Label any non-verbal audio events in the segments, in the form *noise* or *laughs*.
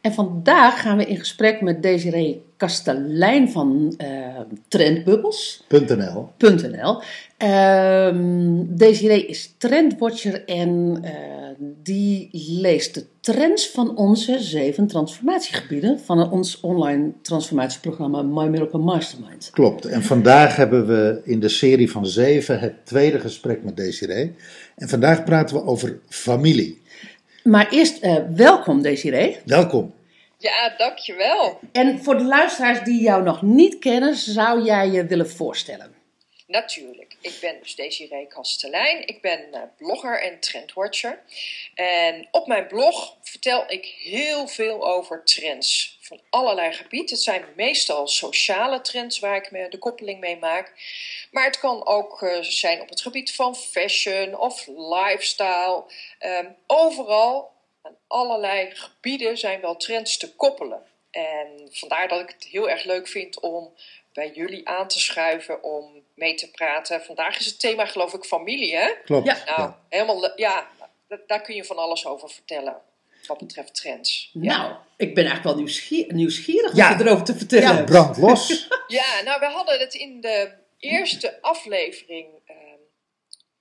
En vandaag gaan we in gesprek met Desiree Kastelein van. .nl. Ehm, Desiree is trendwatcher en eh, die leest de trends van onze zeven transformatiegebieden van ons online transformatieprogramma My Miracle Mastermind. Klopt. En vandaag hebben we in de serie van zeven het tweede gesprek met Desiree. En vandaag praten we over familie. Maar eerst eh, welkom Desiree. Welkom. Ja, dankjewel. En voor de luisteraars die jou nog niet kennen, zou jij je willen voorstellen? Natuurlijk. Ik ben dus Desiree Kastelein. Ik ben eh, blogger en trendwatcher. En op mijn blog vertel ik heel veel over trends. Van allerlei gebieden. Het zijn meestal sociale trends waar ik de koppeling mee maak. Maar het kan ook eh, zijn op het gebied van fashion of lifestyle. Ehm, overal, aan allerlei gebieden, zijn wel trends te koppelen. En vandaar dat ik het heel erg leuk vind om bij jullie aan te schuiven om mee te praten. Vandaag is het thema geloof ik familie, hè? Klopt. Ja. Nou, helemaal, le- ja, da- daar kun je van alles over vertellen. Wat betreft trends. Ja, Nou, ik ben eigenlijk wel nieuwsgierig, nieuwsgierig Ja. je erover te vertellen Ja, brand los. *laughs* ja nou, we hadden het in de eerste aflevering ehm,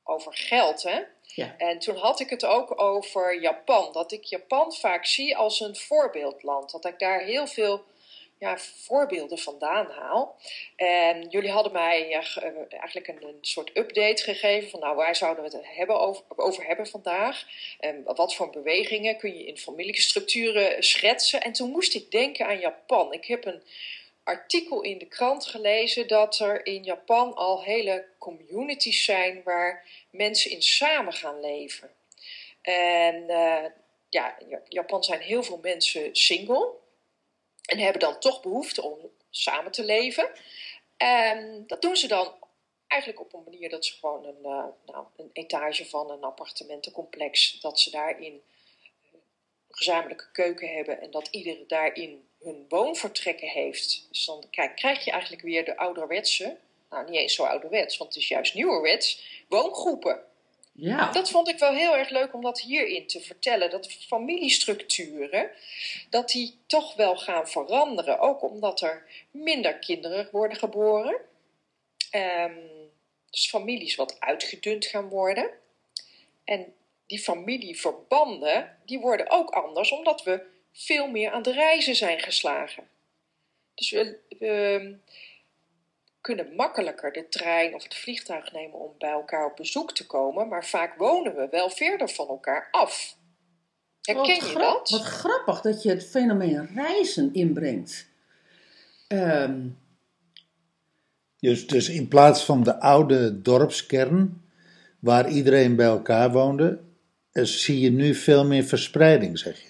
over geld, hè? Ja. En toen had ik het ook over Japan. Dat ik Japan vaak zie als een voorbeeldland. Dat ik daar heel veel ja, voorbeelden vandaan haal. En jullie hadden mij eh, ge- eigenlijk een, een soort update gegeven van nou waar zouden we het hebben over, over hebben vandaag. En wat voor bewegingen kun je in familiestructuren schetsen. En toen moest ik denken aan Japan. Ik heb een artikel in de krant gelezen dat er in Japan al hele communities zijn waar mensen in samen gaan leven. En eh, ja, in Japan zijn heel veel mensen single en hebben dan toch behoefte om samen te leven. En dat doen ze dan eigenlijk op een manier dat ze gewoon een, eh, nou, een etage van een appartementencomplex, dat ze daarin een gezamenlijke keuken hebben en dat iedereen daarin hun woonvertrekken heeft. Dus dan krijg, krijg je eigenlijk weer de ouderwetse, nou niet eens zo ouderwets, want het is juist nieuwerwets, woongroepen. Ja. Dat vond ik wel heel erg leuk om dat hierin te vertellen. Dat familiestructuren, dat die toch wel gaan veranderen. Ook omdat er minder kinderen worden geboren. Ehm, dus families wat uitgedund gaan worden. En die familieverbanden, die worden ook anders. Omdat we veel meer aan de reizen zijn geslagen. Dus we, we kunnen makkelijker de trein of het vliegtuig nemen om bij elkaar op bezoek te komen, maar vaak wonen we wel verder van elkaar af. Herken Wat je grap- dat? Wat grappig dat je het fenomeen reizen inbrengt. Ehm, Dus, dus in plaats van de oude dorpskern, waar iedereen bij elkaar woonde, eh, zie je nu veel meer verspreiding, zeg je.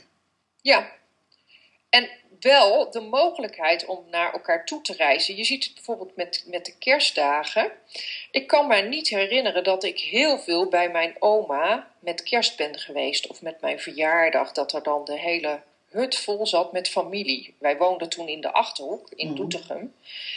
Ja. En wel de mogelijkheid om naar elkaar toe te reizen. Je ziet het bijvoorbeeld met, met de kerstdagen. Ik kan me niet herinneren dat ik heel veel bij mijn oma met kerst ben geweest. Of met mijn verjaardag, dat er dan de hele hut vol zat met familie. Wij woonden toen in de Achterhoek, in Mhm. Doetinchem.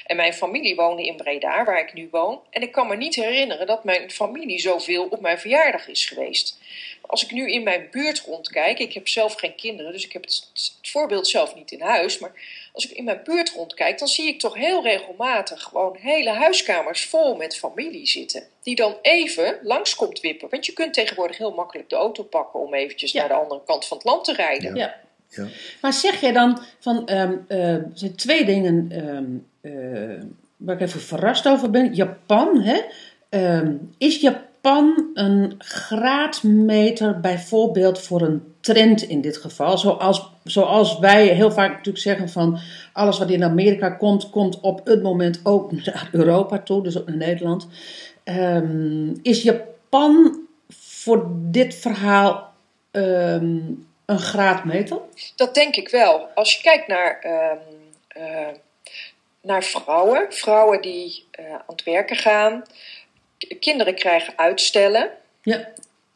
En mijn familie woonde in Breda, waar ik nu woon. En ik kan me niet herinneren dat mijn familie zoveel op mijn verjaardag is geweest. Als ik nu in mijn buurt rondkijk, ik heb zelf geen kinderen, dus ik heb het, het voorbeeld zelf niet in huis. Maar als ik in mijn buurt rondkijk, dan zie ik toch heel regelmatig gewoon hele huiskamers vol met familie zitten. Die dan even langs komt wippen. Want je kunt tegenwoordig heel makkelijk de auto pakken om eventjes Ja. naar de andere kant van het land te rijden. ja. Ja. Maar zeg jij dan van, ehm, eh, er zijn twee dingen ehm, eh, waar ik even verrast over ben. Japan, hè? Ehm, is Japan een graadmeter bijvoorbeeld voor een trend in dit geval? Zoals, zoals wij heel vaak natuurlijk zeggen van alles wat in Amerika komt, komt op het moment ook *laughs* naar Europa toe, dus ook naar Nederland. Ehm, is Japan voor dit verhaal ehm, een graadmeter? Dat denk ik wel. Als je kijkt naar ehm, eh, naar vrouwen. Vrouwen die eh, aan het werken gaan. Kinderen krijgen uitstellen. Ja,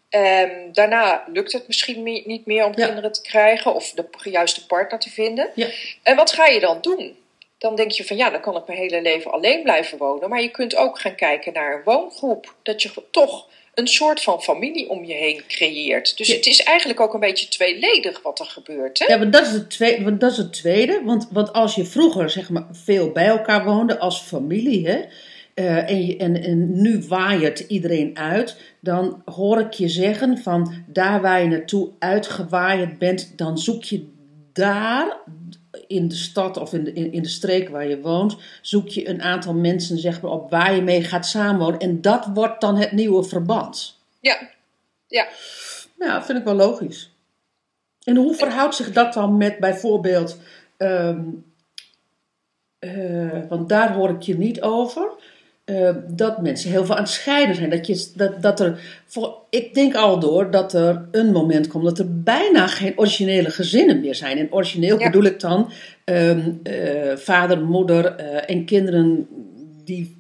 En daarna lukt het misschien niet meer om Ja. kinderen te krijgen of de juiste partner te vinden. ja. En wat ga je dan doen? Dan denk je van ja, dan kan ik mijn hele leven alleen blijven wonen. Maar je kunt ook gaan kijken naar een woongroep. Dat je toch een soort van familie om je heen creëert. Dus Ja. het is eigenlijk ook een beetje tweeledig wat er gebeurt. Hè? Ja, want dat is het tweede. Want, dat is het tweede want, want als je vroeger zeg maar, veel bij elkaar woonde als familie, hè, eh, en, je, en, en nu waait iedereen uit, dan hoor ik je zeggen van daar waar je naartoe uitgewaaid bent, dan zoek je daar in de stad of in de, in, in de streek waar je woont, zoek je een aantal mensen zeg maar, op waar je mee gaat samenwonen. En dat wordt dan het nieuwe verband. Ja, ja. Ja, dat vind ik wel logisch. En hoe verhoudt zich dat dan met bijvoorbeeld, ehm, eh, want daar hoor ik je niet over, eh, dat mensen heel veel aan het scheiden zijn. Dat, je, dat, dat er, voor, ik denk al door dat er een moment komt dat er bijna geen originele gezinnen meer zijn. En origineel Ja. bedoel ik dan ehm, eh, vader, moeder eh, en kinderen die...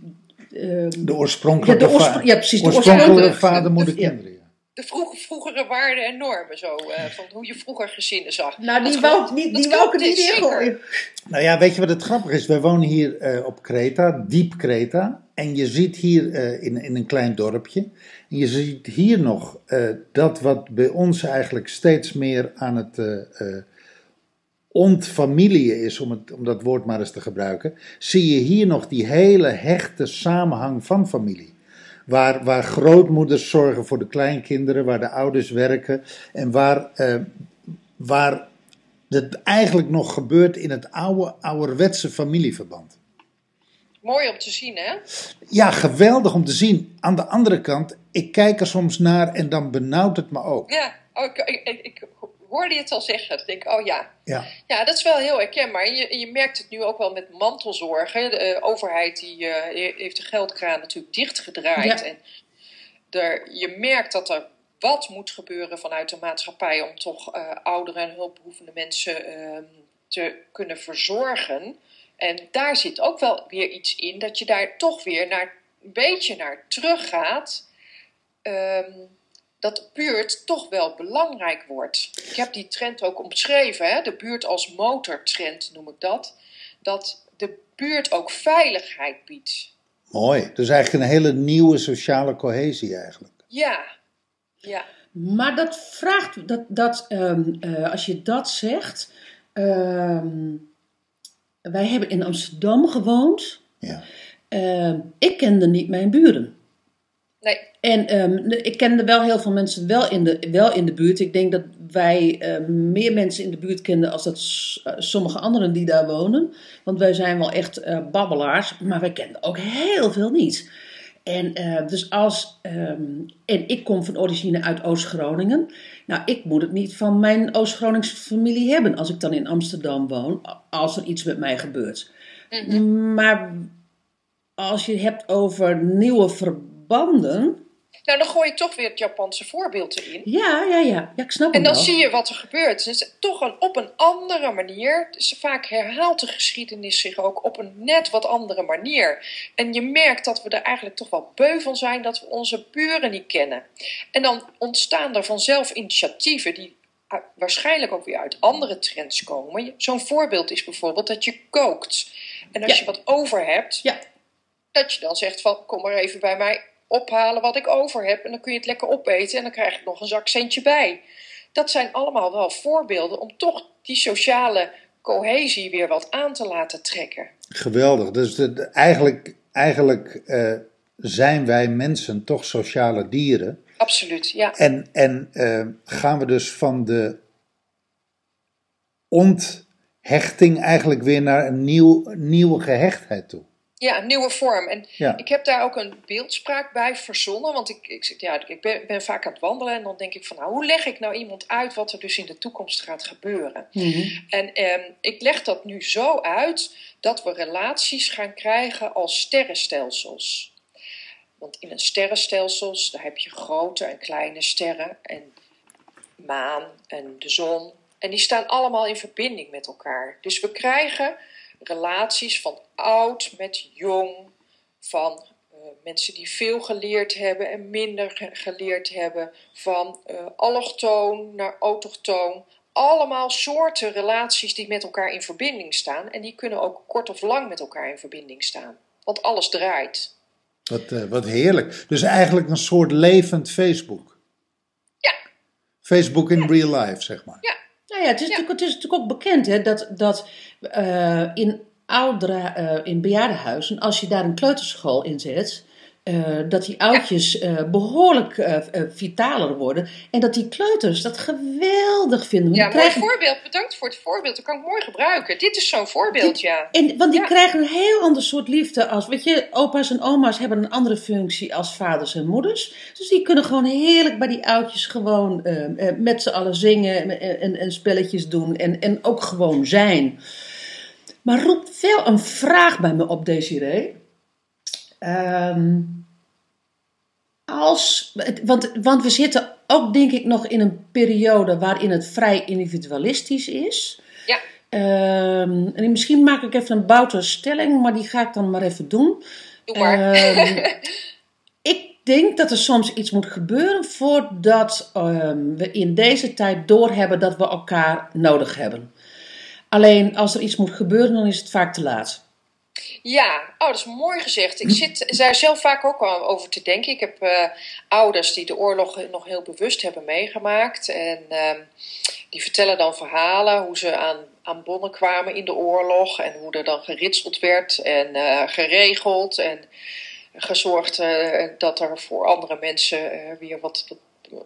ehm, De oorspronkelijke, Ja, de ja, precies, de oorspronkelijke vader, moeder, kinderen. ja. De vroege, vroegere waarden en normen zo. eh, van hoe je vroeger gezinnen zag. nou, die Dat wou, klopt. die, wou ik niet in. Nou ja, weet je wat het grappig is? We wonen hier eh, op Kreta, diep Kreta. En je ziet hier eh, in, in een klein dorpje. En je ziet hier nog eh, dat wat bij ons eigenlijk steeds meer aan het eh eh, ontfamiliën is, om, het, om dat woord maar eens te gebruiken. Zie je hier nog die hele hechte samenhang van familie. Waar, waar grootmoeders zorgen voor de kleinkinderen, waar de ouders werken. En waar, waar het eigenlijk nog gebeurt in het oude, ouderwetse familieverband. Mooi om te zien, hè? Ja, geweldig om te zien. Aan de andere kant, ik kijk er soms naar en dan benauwt het me ook. Ja, oh, ik, ik, hoorde je het al zeggen. Ik denk, oh ja. Ja, Ja, dat is wel heel herkenbaar. En je, je merkt het nu ook wel met mantelzorgen. De eh, overheid die, eh, heeft de geldkraan natuurlijk dichtgedraaid. Ja. En er, je merkt dat er wat moet gebeuren vanuit de maatschappij om toch eh oudere en hulpbehoevende mensen ehm, te kunnen verzorgen. En daar zit ook wel weer iets in dat je daar toch weer naar, een beetje naar teruggaat. Ehm, dat de buurt toch wel belangrijk wordt. Ik heb die trend ook omschreven, hè? de buurt als motortrend noem ik dat. Dat de buurt ook veiligheid biedt. mooi. Dus eigenlijk een hele nieuwe sociale cohesie eigenlijk. Ja, ja, Maar dat vraagt, dat, dat, ehm, eh, als je dat zegt. ehm, wij hebben in Amsterdam gewoond. Ja. Ehm, ik kende niet mijn buren. nee, En ehm, ik kende wel heel veel mensen wel in de, wel in de buurt. Ik denk dat wij ehm, meer mensen in de buurt kenden als dat s- eh, sommige anderen die daar wonen. Want wij zijn wel echt eh, babbelaars, maar wij kenden ook heel veel niet. En eh, dus als, ehm, en ik kom van origine uit Oost-Groningen. Nou, ik moet het niet van mijn Oost-Groningse familie hebben als ik dan in Amsterdam woon, als er iets met mij gebeurt. Maar als je het hebt over nieuwe verbanden. Nou dan gooi ik toch weer het Japanse voorbeeld erin. Ja, ja, ja. ja ik snap En dan wel. zie je wat er gebeurt. Dus toch een, op een andere manier. Dus vaak herhaalt de geschiedenis zich ook op een net wat andere manier. En je merkt dat we er eigenlijk toch wel beu van zijn dat we onze buren niet kennen. En dan ontstaan er vanzelf initiatieven die uit- waarschijnlijk ook weer uit andere trends komen. Je- Zo'n voorbeeld is bijvoorbeeld dat je kookt. En als Ja. je wat over hebt, Ja. dat je dan zegt van kom maar even bij mij ophalen wat ik over heb. En dan kun je het lekker opeten en dan krijg ik nog een zakcentje bij. Dat zijn allemaal wel voorbeelden om toch die sociale cohesie weer wat aan te laten trekken. Geweldig. Dus de, de- eigenlijk, eigenlijk eh, zijn wij mensen toch sociale dieren. Absoluut, ja. En, en eh, gaan we dus van de onthechting eigenlijk weer naar een nieuw, nieuwe gehechtheid toe. Ja, een nieuwe vorm. En Ja. ik heb daar ook een beeldspraak bij verzonnen. Want ik, ik, zeg, ja, ik ben, ben vaak aan het wandelen en dan denk ik van... Nou, hoe leg ik nou iemand uit wat er dus in de toekomst gaat gebeuren? Mhm. En ehm, ik leg dat nu zo uit dat we relaties gaan krijgen als sterrenstelsels. Want in een sterrenstelsels, daar heb je grote en kleine sterren en maan en de zon. En die staan allemaal in verbinding met elkaar. Dus we krijgen relaties van oud met jong, van eh, mensen die veel geleerd hebben en minder ge- geleerd hebben, van eh, allochtoon naar autochtoon. Allemaal soorten relaties die met elkaar in verbinding staan. En die kunnen ook kort of lang met elkaar in verbinding staan. Want alles draait. Wat, eh, wat heerlijk. Dus eigenlijk een soort levend Facebook. Ja. Facebook in real life, zeg maar. Ja, Nou ja, het is, Ja. Natuurlijk, het is natuurlijk ook bekend hè, dat, dat eh, in oudere, eh, in bejaardenhuizen, als je daar een kleuterschool in zet, eh, dat die oudjes eh, behoorlijk eh, vitaler worden. En dat die kleuters dat geweldig vinden. ja mooi krijgen- voorbeeld. Bedankt voor het voorbeeld. Dat kan ik mooi gebruiken. Dit is zo'n voorbeeld, ja. En, want die Ja. krijgen een heel ander soort liefde als, weet je, opa's en oma's hebben een andere functie als vaders en moeders. Dus die kunnen gewoon heerlijk bij die oudjes gewoon met z'n allen zingen en, en, en spelletjes doen en, en ook gewoon zijn. Maar roept wel een vraag bij me op, Desiree. Ehm als, want, want we zitten ook denk ik nog in een periode waarin het vrij individualistisch is. Ja. Ehm, en misschien maak ik even een boute stelling, maar die ga ik dan maar even doen. Doe maar. Ehm, *laughs* ik denk dat er soms iets moet gebeuren voordat we in deze tijd doorhebben dat we elkaar nodig hebben. Alleen als er iets moet gebeuren, dan is het vaak te laat. Ja, oh, dat is mooi gezegd. Ik zit daar zelf vaak ook al over te denken. Ik heb eh, ouders die de oorlog nog heel bewust hebben meegemaakt. En ehm, die vertellen dan verhalen hoe ze aan, aan bonnen kwamen in de oorlog. En hoe er dan geritseld werd en eh, geregeld. En gezorgd eh, dat er voor andere mensen weer wat, wat,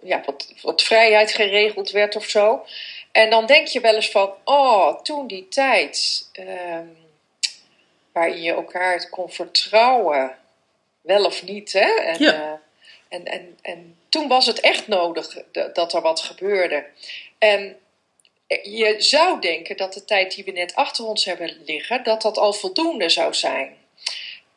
ja, wat, wat vrijheid geregeld werd of zo. En dan denk je wel eens van, oh, toen die tijd. ehm, waarin je elkaar kon vertrouwen, wel of niet. Hè? En, Ja. eh, en, en, en toen was het echt nodig dat, er wat gebeurde. En je zou denken dat de tijd die we net achter ons hebben liggen, dat dat al voldoende zou zijn.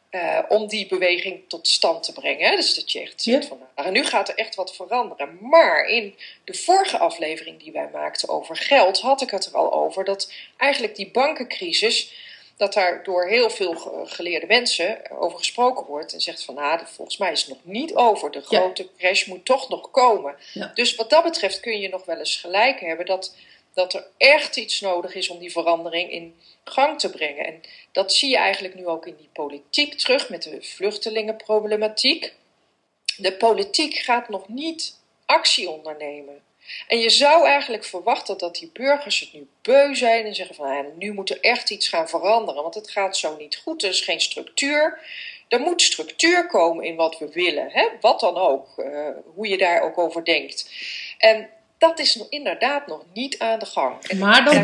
eh, om die beweging tot stand te brengen. Dus dat je echt zegt Ja. van, nou, nu gaat er echt wat veranderen. Maar in de vorige aflevering die wij maakten over geld, had ik het er al over dat eigenlijk die bankencrisis, dat daar door heel veel ge- geleerde mensen over gesproken wordt en zegt van, nou, volgens mij is het nog niet over. De Ja. grote crash moet toch nog komen. Ja. Dus wat dat betreft kun je nog wel eens gelijk hebben dat, dat er echt iets nodig is om die verandering in gang te brengen. En dat zie je eigenlijk nu ook in die politiek terug met de vluchtelingenproblematiek. De politiek gaat nog niet actie ondernemen. En je zou eigenlijk verwachten dat die burgers het nu beu zijn en zeggen van "Ah, nu moet er echt iets gaan veranderen, want het gaat zo niet goed, er is geen structuur. Er moet structuur komen in wat we willen, hè? wat dan ook, eh, hoe je daar ook over denkt. En dat is inderdaad nog niet aan de gang. En Maar dan, ja,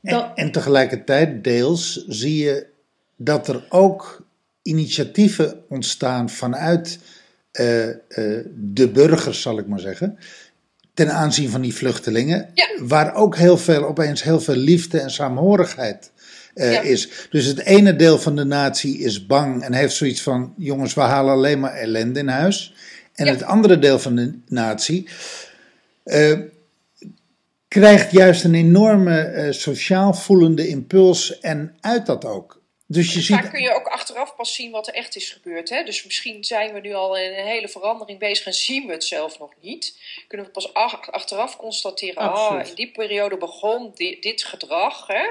dan, En, en tegelijkertijd, deels, zie je dat er ook initiatieven ontstaan vanuit eh, eh, de burgers, zal ik maar zeggen. Ten aanzien van die vluchtelingen. Ja. Waar ook heel veel, opeens heel veel liefde en saamhorigheid eh, Ja. is. Dus het ene deel van de natie is bang en heeft zoiets van: jongens, we halen alleen maar ellende in huis. En Ja. het andere deel van de natie. eh, krijgt juist een enorme eh, sociaal voelende impuls en uit dat ook. Dus je Vaak ziet. kun je ook achteraf pas zien wat er echt is gebeurd. Hè? Dus misschien zijn we nu al in een hele verandering bezig en zien we het zelf nog niet. Kunnen we pas ach- achteraf constateren, ah, in die periode begon dit, dit gedrag. Hè?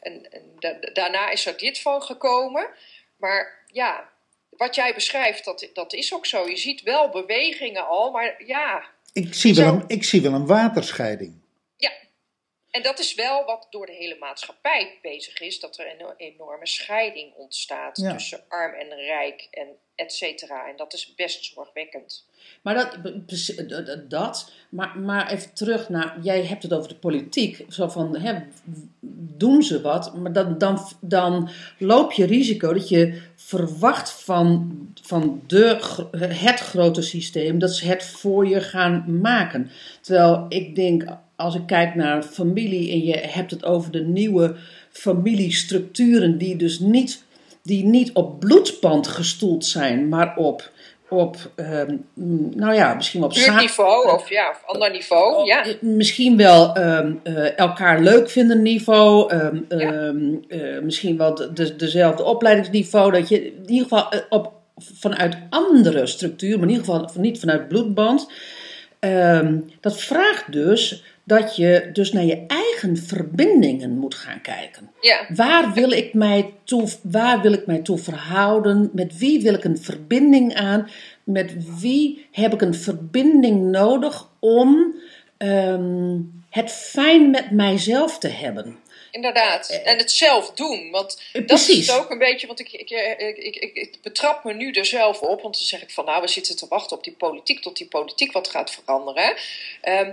En, en da- daarna is er dit van gekomen. Maar ja, wat jij beschrijft, dat, dat is ook zo. Je ziet wel bewegingen al, maar ja, Ik zie, wel Zo. een, ik zie wel een waterscheiding. En dat is wel wat door de hele maatschappij bezig is, dat er een enorme scheiding ontstaat Ja. tussen arm en rijk en et cetera. En dat is best zorgwekkend. Maar dat, precies- dat, maar, maar even terug naar, jij hebt het over de politiek. Zo van, hè, doen ze wat? Maar dan, dan, dan loop je risico dat je verwacht van, van de, het grote systeem dat ze het voor je gaan maken. Terwijl ik denk, als ik kijk naar familie en je hebt het over de nieuwe familiestructuren die dus niet, die niet op bloedband gestoeld zijn, maar op op, ehm, nou ja, misschien wel op za- Buurtniveau of ja, of ander niveau. Ja. eh, Misschien wel ehm, eh, elkaar leuk vinden niveau. ehm, Ja. eh, misschien wel de, de- dezelfde opleidingsniveau. Dat je in ieder geval op, vanuit andere structuur, maar in ieder geval niet vanuit bloedband. dat vraagt dus dat je dus naar je eigen verbindingen moet gaan kijken. ja. Waar wil ik mij toe, waar wil ik mij toe verhouden? Met wie wil ik een verbinding aan? Met wie heb ik een verbinding nodig om ehm, het fijn met mijzelf te hebben? Inderdaad. En het zelf doen. Want Eh, dat is het ook een beetje. Want ik, ik, ik, ik, betrap me nu er zelf op. Want dan zeg ik van nou, we zitten te wachten op die politiek. Tot die politiek wat gaat veranderen. Ehm,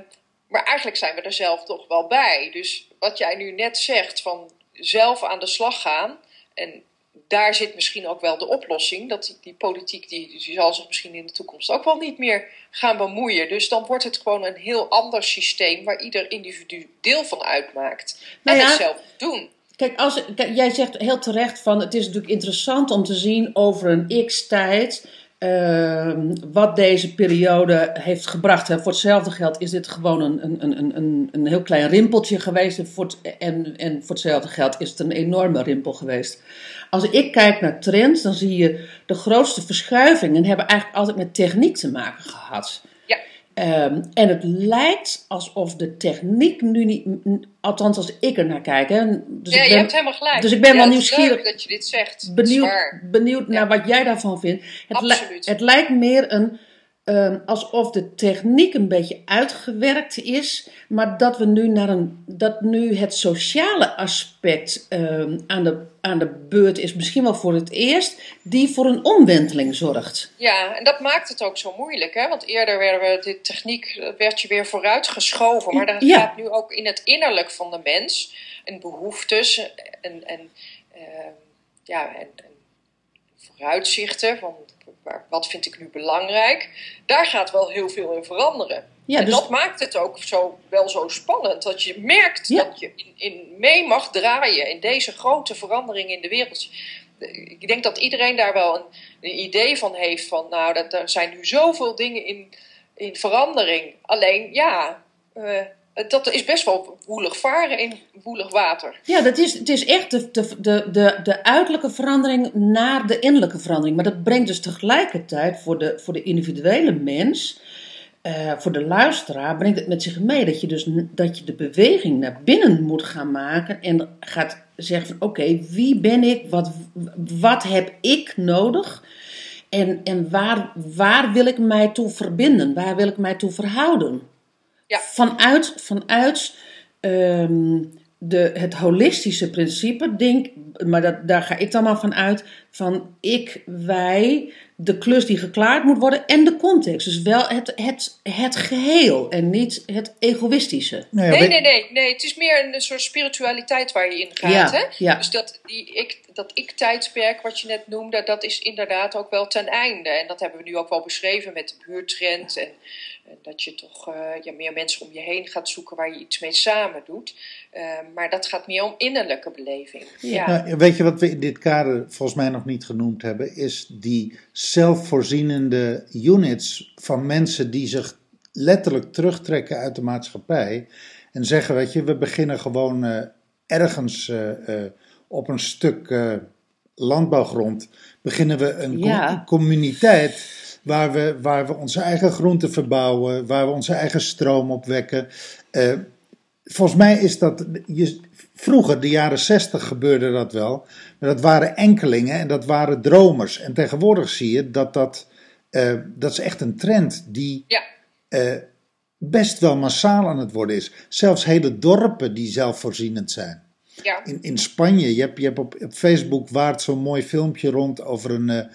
maar eigenlijk zijn we er zelf toch wel bij. Dus wat jij nu net zegt van zelf aan de slag gaan. En daar zit misschien ook wel de oplossing. Dat die, die politiek die, die zal zich misschien in de toekomst ook wel niet meer gaan bemoeien. Dus dan wordt het gewoon een heel ander systeem waar ieder individu deel van uitmaakt. Nou en ja, het zelf doen. Kijk, als, kijk, jij zegt heel terecht van het is natuurlijk interessant om te zien over een x-tijd ehm, wat deze periode heeft gebracht. Hè. Voor hetzelfde geld is dit gewoon een, een, een, een, een heel klein rimpeltje geweest en voor, en, en voor hetzelfde geld is het een enorme rimpel geweest. Als ik kijk naar trends, dan zie je de grootste verschuivingen hebben eigenlijk altijd met techniek te maken gehad. Ehm, en het lijkt alsof de techniek nu niet, althans als ik er naar kijk. Hè, dus ja, ik je ben hebt helemaal gelijk. dus ik ben Ja, wel nieuwsgierig. dat je dit zegt. Benieuwd, benieuwd naar wat jij daarvan vindt. Het, li- het lijkt meer een, ehm, alsof de techniek een beetje uitgewerkt is, maar dat we nu naar een, dat nu het sociale aspect ehm, aan, de, aan de beurt is, misschien wel voor het eerst, die voor een omwenteling zorgt. Ja, en dat maakt het ook zo moeilijk. Hè? Want eerder werden we, de techniek eh, werd je weer vooruitgeschoven. Maar dat Ja. gaat nu ook in het innerlijk van de mens. En behoeftes en, en, eh, ja, en, en vooruitzichten. Van waar- wat vind ik nu belangrijk? Daar gaat wel heel veel in veranderen. Ja, en dus- dat maakt het ook zo, wel zo spannend. Dat je merkt Ja. dat je in, in mee mag draaien in deze grote verandering in de wereld. Ik denk dat iedereen daar wel een, een idee van heeft. Van nou, dat, er zijn nu zoveel dingen in, in verandering. Alleen ja, eh, dat is best wel woelig varen in woelig water. Ja, dat is, het is echt de, de, de, de, uiterlijke verandering naar de innerlijke verandering. Maar dat brengt dus tegelijkertijd voor de, voor de individuele mens, eh, voor de luisteraar, brengt het met zich mee dat je dus dat je de beweging naar binnen moet gaan maken en gaat zeggen van oké, wie ben ik, wat, wat heb ik nodig en, en waar, waar wil ik mij toe verbinden, waar wil ik mij toe verhouden. Ja. Vanuit, vanuit ehm, de, het holistische principe, denk, maar dat, daar ga ik dan maar van uit, van ik, wij, de klus die geklaard moet worden en de context. Dus wel het, het, het geheel en niet het egoïstische. Nee, nee, nee, nee. Het is meer een, een soort spiritualiteit waar je in gaat. Ja, hè? ja. Dus dat, die, ik, dat ik-tijdperk wat je net noemde, dat is inderdaad ook wel ten einde. En dat hebben we nu ook wel beschreven met de buurtrend. En, en dat je toch eh, ja, meer mensen om je heen gaat zoeken waar je iets mee samen doet. Eh, maar dat gaat meer om innerlijke beleving. Ja. Nou, weet je wat we in dit kader volgens mij nog niet genoemd hebben? Is die zelfvoorzienende units van mensen die zich letterlijk terugtrekken uit de maatschappij. En zeggen, weet je, we beginnen gewoon eh, ergens eh, eh, op een stuk eh, landbouwgrond. Beginnen we een com- Ja. communiteit waar we, waar we onze eigen groenten verbouwen. Waar we onze eigen stroom opwekken. Eh, volgens mij is dat. Je, vroeger, de jaren zestig, gebeurde dat wel. Maar dat waren enkelingen en dat waren dromers. En tegenwoordig zie je dat dat. eh, dat is echt een trend die Ja. eh, best wel massaal aan het worden is. Zelfs hele dorpen die zelfvoorzienend zijn. Ja. In, in Spanje, je hebt, je hebt op, op Facebook waart zo'n mooi filmpje rond over een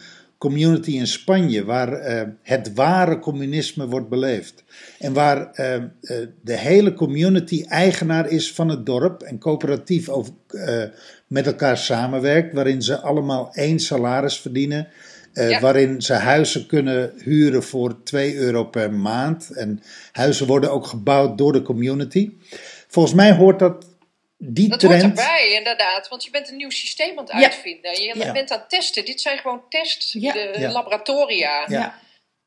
community in Spanje. Waar eh, het ware communisme wordt beleefd. En waar eh, eh, de hele community eigenaar is van het dorp. En coöperatief over, met elkaar samenwerkt. Waarin ze allemaal één salaris verdienen. Ja. Waarin ze huizen kunnen huren voor 2 euro per maand. En huizen worden ook gebouwd door de community. Volgens mij hoort dat die Dat hoort trend. erbij, inderdaad. Want je bent een nieuw systeem aan het Ja. uitvinden. Je Ja. bent aan het testen. Dit zijn gewoon test Ja. de Ja. laboratoria. Ja.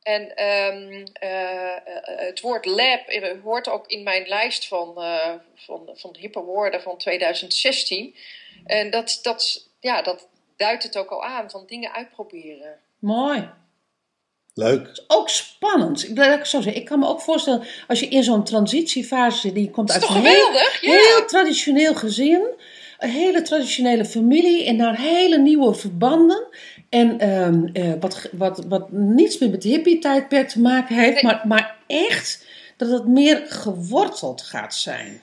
En ehm, eh, eh, het woord lab eh, hoort ook in mijn lijst van, eh van, van hippe woorden van 2016. En dat, dat, ja, dat duidt het ook al aan, van dingen uitproberen. Mooi. Leuk. Ook spannend. Ik, laat ik zo zeggen. ik kan me ook voorstellen, als je in zo'n transitiefase zit, die komt Dat is uit toch een heel? Ja. heel traditioneel gezin, een hele traditionele familie en naar hele nieuwe verbanden. En ehm, eh, wat, wat, wat niets meer met de hippie-tijdperk te maken heeft, Nee. maar, maar echt dat het meer geworteld gaat zijn.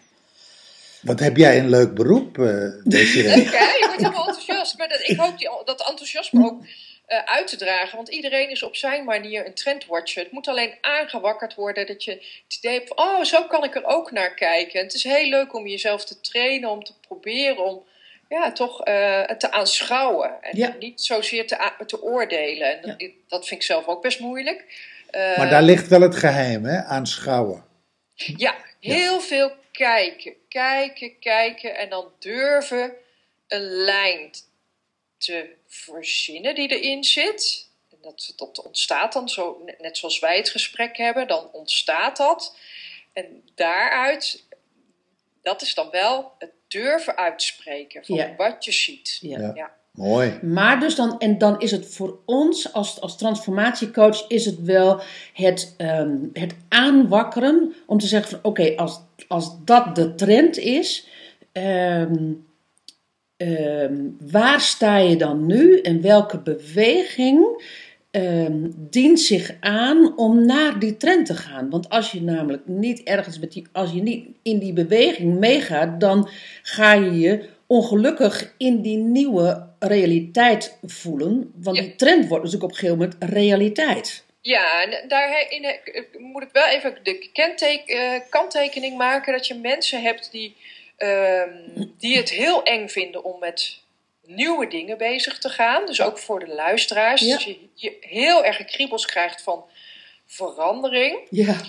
Wat heb jij een leuk beroep, eh Desiree? Leuk hè? Je wordt helemaal enthousiast. Maar dat, ik hoop die, dat enthousiasme ook uit te dragen. Want iedereen is op zijn manier een trendwatcher. Het moet alleen aangewakkerd worden dat je het idee hebt van... Oh, zo kan ik er ook naar kijken. En het is heel leuk om jezelf te trainen, om te proberen om... Ja, toch eh, te aanschouwen. En Ja. niet zozeer te, te oordelen. En dat, dat vind ik zelf ook best moeilijk. Eh, Maar daar ligt wel het geheim, hè? Aanschouwen. Ja, heel veel kijken, kijken, kijken en dan durven een lijn te verzinnen die erin zit. En dat, dat ontstaat dan zo, net- zoals wij het gesprek hebben, dan ontstaat dat. En daaruit, dat is dan wel het durven uitspreken van Ja. wat je ziet. Ja. Ja. Ja. Mooi. Maar dus dan, en dan is het voor ons als, als transformatiecoach, is het wel het, ehm, het aanwakkeren om te zeggen van oké, als, als dat de trend is, ehm, ehm, waar sta je dan nu en welke beweging ehm, dient zich aan om naar die trend te gaan? Want als je namelijk niet ergens met die, als je niet in die beweging meegaat, dan ga je je ongelukkig in die nieuwe realiteit voelen. Want Ja. die trend wordt natuurlijk op een gegeven moment realiteit. Ja, en daarin moet ik wel even de eh, kanttekening maken dat je mensen hebt die, ehm, die het heel eng vinden om met nieuwe dingen bezig te gaan. Dus ook voor de luisteraars. Ja. Dat je, je heel erg kriebels krijgt van verandering. Ja,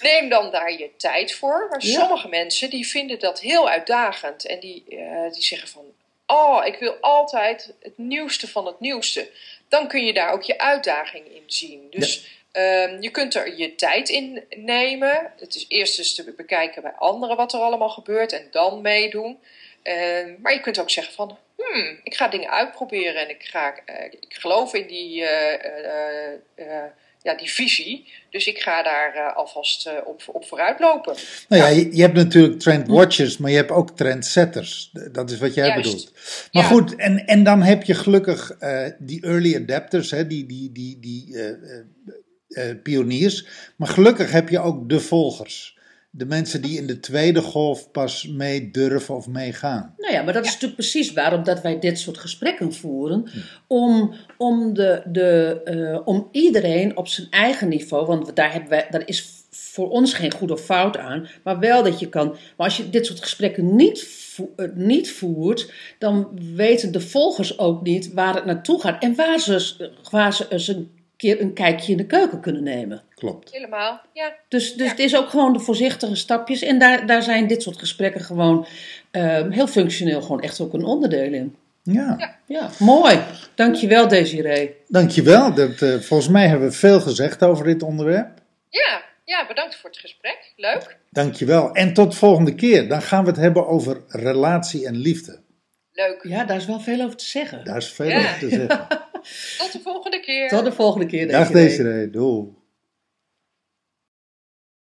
Neem dan daar je tijd voor. Maar Ja. sommige mensen die vinden dat heel uitdagend. En die, eh, die zeggen van... Oh, ik wil altijd het nieuwste van het nieuwste. Dan kun je daar ook je uitdaging in zien. Dus ehm, je kunt er je tijd in nemen. Het is eerst eens te bekijken bij anderen wat er allemaal gebeurt. En dan meedoen. Ehm, maar je kunt ook zeggen van... Hmm, ik ga dingen uitproberen. En ik, ga, eh, ik geloof in die... eh, eh, ja, die visie. Dus ik ga daar alvast op, op vooruit lopen. Nou ja, je, je hebt natuurlijk trendwatchers, maar je hebt ook trendsetters. Dat is wat jij Juist. bedoelt. Maar Ja. goed, en, en dan heb je gelukkig die early adapters, hè, die, die, die, die pioniers. Maar gelukkig heb je ook de volgers. De mensen die in de tweede golf pas mee durven of meegaan. Nou ja, maar dat is natuurlijk precies waarom dat wij dit soort gesprekken voeren. Om, om, de, de, eh, om iedereen op zijn eigen niveau, want daar, hebben wij, daar is voor ons geen goed of fout aan, maar wel dat je kan. Maar als je dit soort gesprekken niet, vo- eh, niet voert, dan weten de volgers ook niet waar het naartoe gaat en waar ze, waar ze een keer een kijkje in de keuken kunnen nemen. Klopt. Helemaal, ja. Dus, dus Ja. het is ook gewoon de voorzichtige stapjes. En daar, daar zijn dit soort gesprekken gewoon ehm, heel functioneel gewoon echt ook een onderdeel in. Ja, Ja, mooi. Dankjewel Desiree. dankjewel. Dat, eh, volgens mij hebben we veel gezegd over dit onderwerp. Ja, ja, bedankt voor het gesprek. Leuk. Dankjewel. En tot volgende keer. Dan gaan we het hebben over relatie en liefde. Leuk. Ja, daar is wel veel over te zeggen. Daar is veel Ja. over te zeggen. *laughs* Tot de volgende keer. Tot de volgende keer Dag. Desiree. Doei.